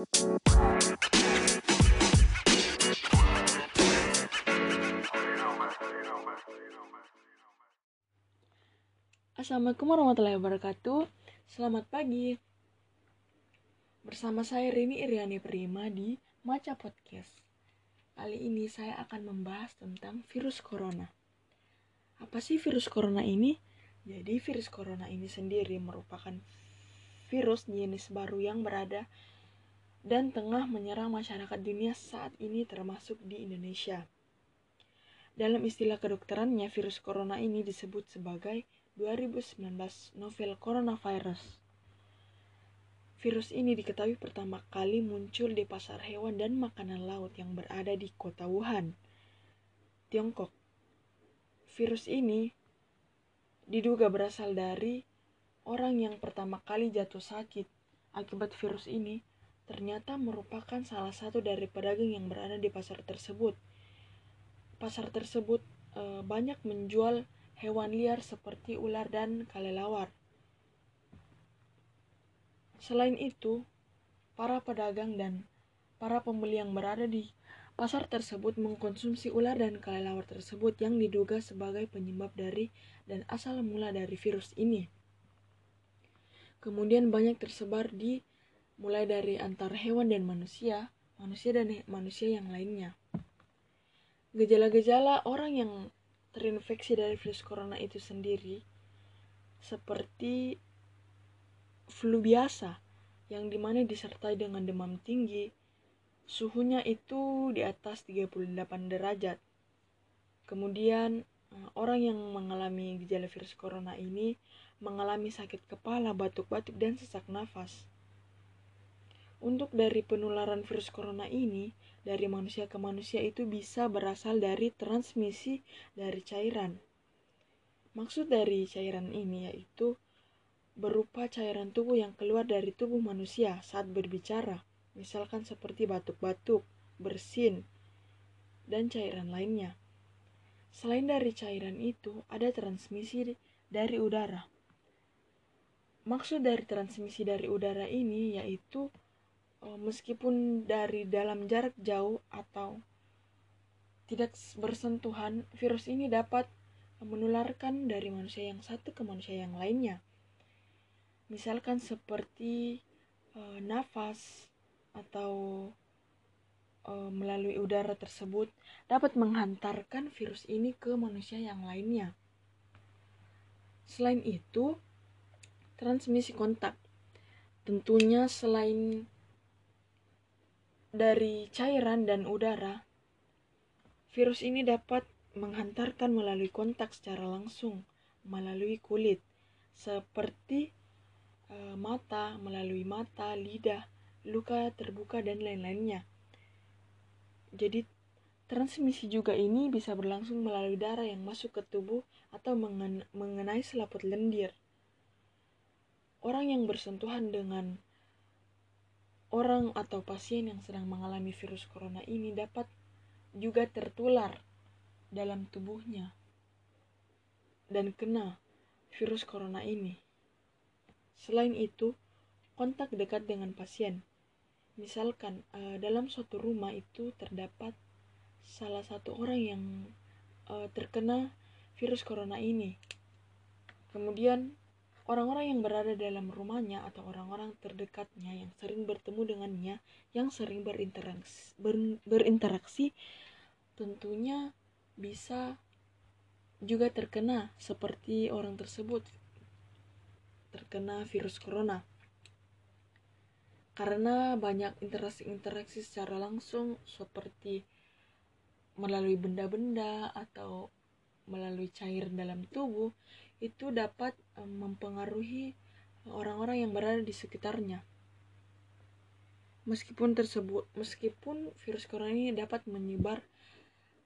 Assalamualaikum warahmatullahi wabarakatuh. Selamat pagi. Bersama saya Rini Iriani Prima di Maca Podcast. Kali ini saya akan membahas tentang virus corona. Apa sih virus corona ini? Jadi virus corona ini sendiri merupakan virus jenis baru yang berada dan tengah menyerang masyarakat dunia saat ini termasuk di Indonesia. Dalam istilah kedokterannya, virus corona ini disebut sebagai 2019 novel coronavirus. Virus ini diketahui pertama kali muncul di pasar hewan dan makanan laut yang berada di kota Wuhan, Tiongkok. Virus ini diduga berasal dari orang yang pertama kali jatuh sakit akibat virus ini ternyata merupakan salah satu dari pedagang yang berada di pasar tersebut. Pasar tersebut e, banyak menjual hewan liar seperti ular dan kelelawar. Selain itu, para pedagang dan para pembeli yang berada di pasar tersebut mengkonsumsi ular dan kelelawar tersebut yang diduga sebagai penyebab dari dan asal mula dari virus ini. Kemudian banyak tersebar di mulai dari antar hewan dan manusia, manusia dan manusia yang lainnya. Gejala-gejala orang yang terinfeksi dari virus corona itu sendiri seperti flu biasa yang di mana disertai dengan demam tinggi suhunya itu di atas 38 derajat kemudian eh, orang yang mengalami gejala virus corona ini mengalami sakit kepala, batuk-batuk, dan sesak nafas. Untuk dari penularan virus corona ini, dari manusia ke manusia itu bisa berasal dari transmisi dari cairan. Maksud dari cairan ini yaitu berupa cairan tubuh yang keluar dari tubuh manusia saat berbicara, misalkan seperti batuk-batuk, bersin, dan cairan lainnya. Selain dari cairan itu, ada transmisi dari udara. Maksud dari transmisi dari udara ini yaitu meskipun dari dalam jarak jauh atau tidak bersentuhan, virus ini dapat menularkan dari manusia yang satu ke manusia yang lainnya. Misalkan seperti e, nafas atau e, melalui udara tersebut dapat menghantarkan virus ini ke manusia yang lainnya. Selain itu, transmisi kontak. Tentunya selain dari cairan dan udara, virus ini dapat menghantarkan melalui kontak secara langsung melalui kulit, seperti e, mata, melalui mata, lidah, luka terbuka, dan lain-lainnya. Jadi, transmisi juga ini bisa berlangsung melalui darah yang masuk ke tubuh atau mengenai selaput lendir. Orang yang bersentuhan dengan orang atau pasien yang sedang mengalami virus corona ini dapat juga tertular dalam tubuhnya dan kena virus corona ini. Selain itu, kontak dekat dengan pasien. Misalkan uh, dalam suatu rumah itu terdapat salah satu orang yang uh, terkena virus corona ini. Kemudian Orang-orang yang berada dalam rumahnya atau orang-orang terdekatnya yang sering bertemu dengannya, yang sering berinteraksi, ber, berinteraksi tentunya bisa juga terkena seperti orang tersebut terkena virus corona. Karena banyak interaksi-interaksi secara langsung seperti melalui benda-benda atau melalui cair dalam tubuh itu dapat mempengaruhi orang-orang yang berada di sekitarnya. Meskipun tersebut, meskipun virus corona ini dapat menyebar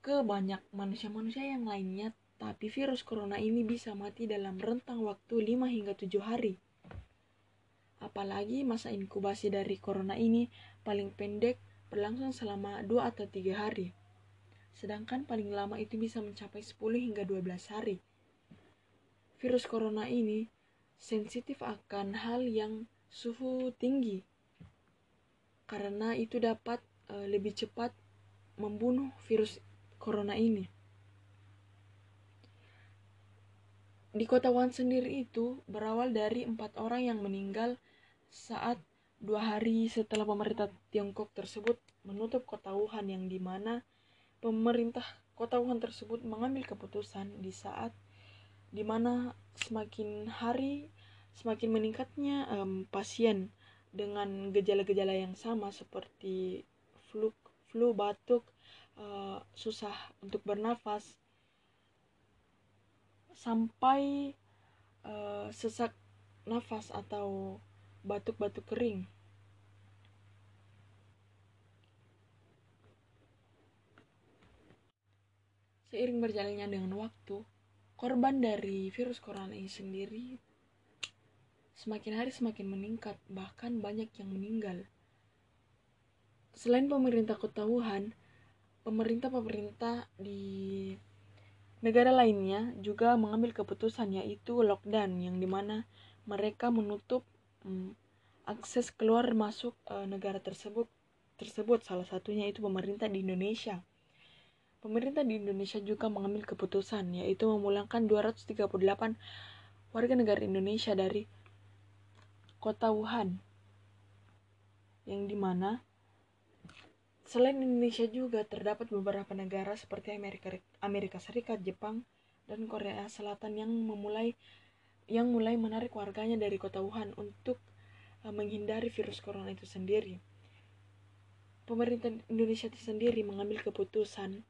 ke banyak manusia-manusia yang lainnya, tapi virus corona ini bisa mati dalam rentang waktu 5 hingga 7 hari. Apalagi masa inkubasi dari corona ini paling pendek berlangsung selama 2 atau 3 hari. Sedangkan paling lama itu bisa mencapai 10 hingga 12 hari virus corona ini sensitif akan hal yang suhu tinggi. karena itu dapat uh, lebih cepat membunuh virus corona ini. Di kota Wuhan sendiri itu berawal dari empat orang yang meninggal saat dua hari setelah pemerintah Tiongkok tersebut menutup kota Wuhan yang di mana pemerintah kota Wuhan tersebut mengambil keputusan di saat di mana semakin hari semakin meningkatnya um, pasien dengan gejala-gejala yang sama seperti flu, flu batuk, uh, susah untuk bernafas, sampai uh, sesak nafas atau batuk-batuk kering. Seiring berjalannya dengan waktu, korban dari virus corona ini sendiri semakin hari semakin meningkat, bahkan banyak yang meninggal. Selain pemerintah kota Wuhan, pemerintah-pemerintah di negara lainnya juga mengambil keputusan yaitu lockdown yang di mana mereka menutup hmm, akses keluar masuk uh, negara tersebut tersebut salah satunya itu pemerintah di Indonesia. Pemerintah di Indonesia juga mengambil keputusan yaitu memulangkan 238 warga negara Indonesia dari kota Wuhan yang di mana selain Indonesia juga terdapat beberapa negara seperti Amerika Amerika Serikat, Jepang, dan Korea Selatan yang memulai yang mulai menarik warganya dari kota Wuhan untuk uh, menghindari virus corona itu sendiri. Pemerintah Indonesia itu sendiri mengambil keputusan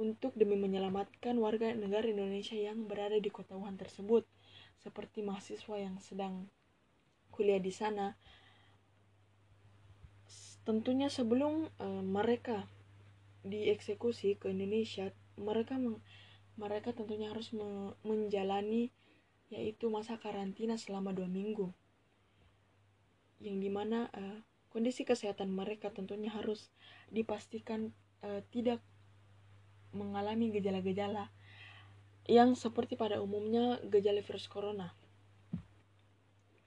untuk demi menyelamatkan warga negara Indonesia yang berada di kota Wuhan tersebut, seperti mahasiswa yang sedang kuliah di sana. Tentunya sebelum uh, mereka dieksekusi ke Indonesia, mereka mereka tentunya harus me menjalani yaitu masa karantina selama dua minggu, yang di mana uh, kondisi kesehatan mereka tentunya harus dipastikan uh, tidak mengalami gejala-gejala yang seperti pada umumnya gejala virus corona.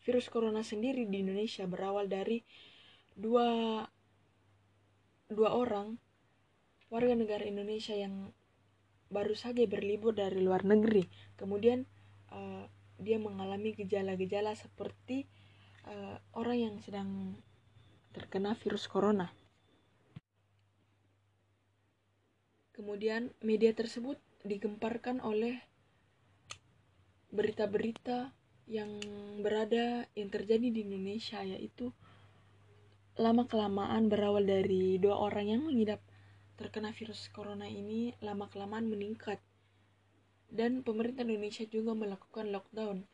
Virus corona sendiri di Indonesia berawal dari dua, dua orang warga negara Indonesia yang baru saja berlibur dari luar negeri. Kemudian uh, dia mengalami gejala-gejala seperti uh, orang yang sedang terkena virus corona. Kemudian media tersebut digemparkan oleh berita-berita yang berada yang terjadi di Indonesia yaitu lama kelamaan berawal dari dua orang yang mengidap terkena virus corona ini lama kelamaan meningkat. Dan pemerintah Indonesia juga melakukan lockdown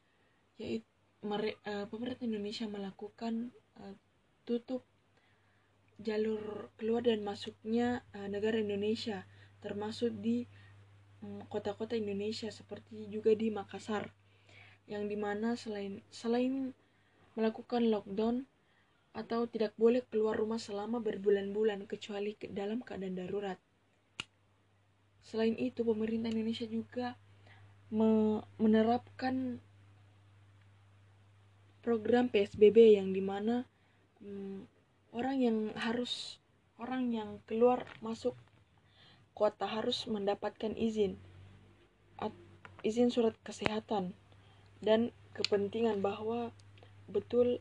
yaitu uh, pemerintah Indonesia melakukan uh, tutup jalur keluar dan masuknya uh, negara Indonesia termasuk di mm, kota-kota um, Indonesia seperti juga di Makassar yang di mana selain selain melakukan lockdown atau tidak boleh keluar rumah selama berbulan-bulan kecuali ke dalam keadaan darurat. Selain itu, pemerintah Indonesia juga me menerapkan program PSBB yang di mana um, orang yang harus orang yang keluar masuk kota harus mendapatkan izin izin surat kesehatan dan kepentingan bahwa betul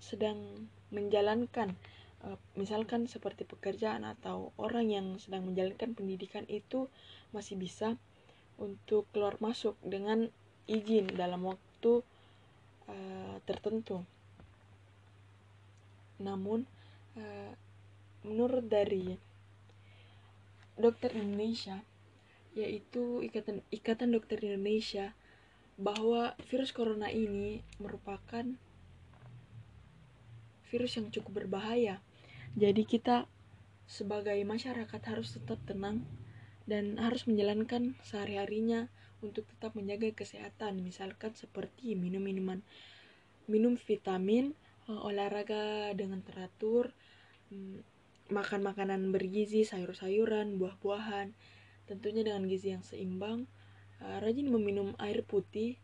sedang menjalankan uh, misalkan seperti pekerjaan atau orang yang sedang menjalankan pendidikan itu masih bisa untuk keluar masuk dengan izin dalam waktu uh, tertentu. Namun uh, menurut dari Dokter Indonesia yaitu Ikatan Ikatan Dokter Indonesia bahwa virus corona ini merupakan virus yang cukup berbahaya. Jadi kita sebagai masyarakat harus tetap tenang dan harus menjalankan sehari-harinya untuk tetap menjaga kesehatan. Misalkan seperti minum minuman minum vitamin, eh, olahraga dengan teratur, mm, makan makanan bergizi, sayur-sayuran, buah-buahan, tentunya dengan gizi yang seimbang, uh, rajin meminum air putih,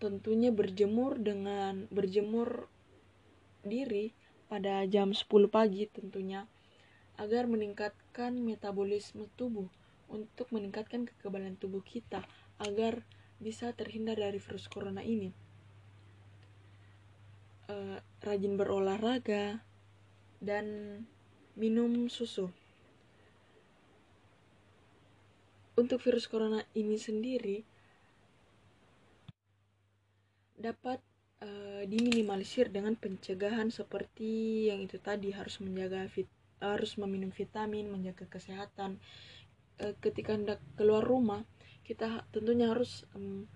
tentunya berjemur dengan berjemur diri pada jam 10 pagi tentunya agar meningkatkan metabolisme tubuh untuk meningkatkan kekebalan tubuh kita agar bisa terhindar dari virus corona ini. Uh, rajin berolahraga dan minum susu. Untuk virus corona ini sendiri dapat uh, diminimalisir dengan pencegahan seperti yang itu tadi harus menjaga fit harus meminum vitamin, menjaga kesehatan. E, ketika hendak keluar rumah, kita tentunya harus um,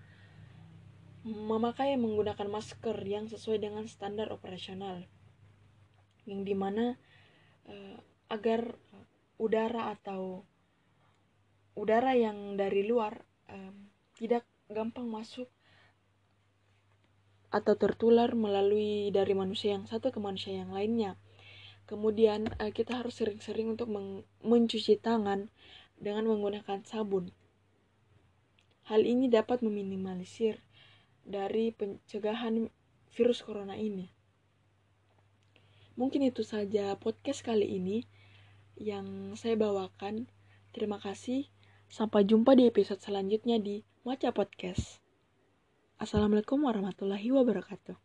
memakai menggunakan masker yang sesuai dengan standar operasional, yang di mana uh, agar udara atau udara yang dari luar um, tidak gampang masuk atau tertular melalui dari manusia yang satu ke manusia yang lainnya. Kemudian uh, kita harus sering-sering untuk mencuci tangan dengan menggunakan sabun. Hal ini dapat meminimalisir dari pencegahan virus corona ini. Mungkin itu saja podcast kali ini yang saya bawakan. Terima kasih. Sampai jumpa di episode selanjutnya di Maca Podcast. Assalamualaikum warahmatullahi wabarakatuh.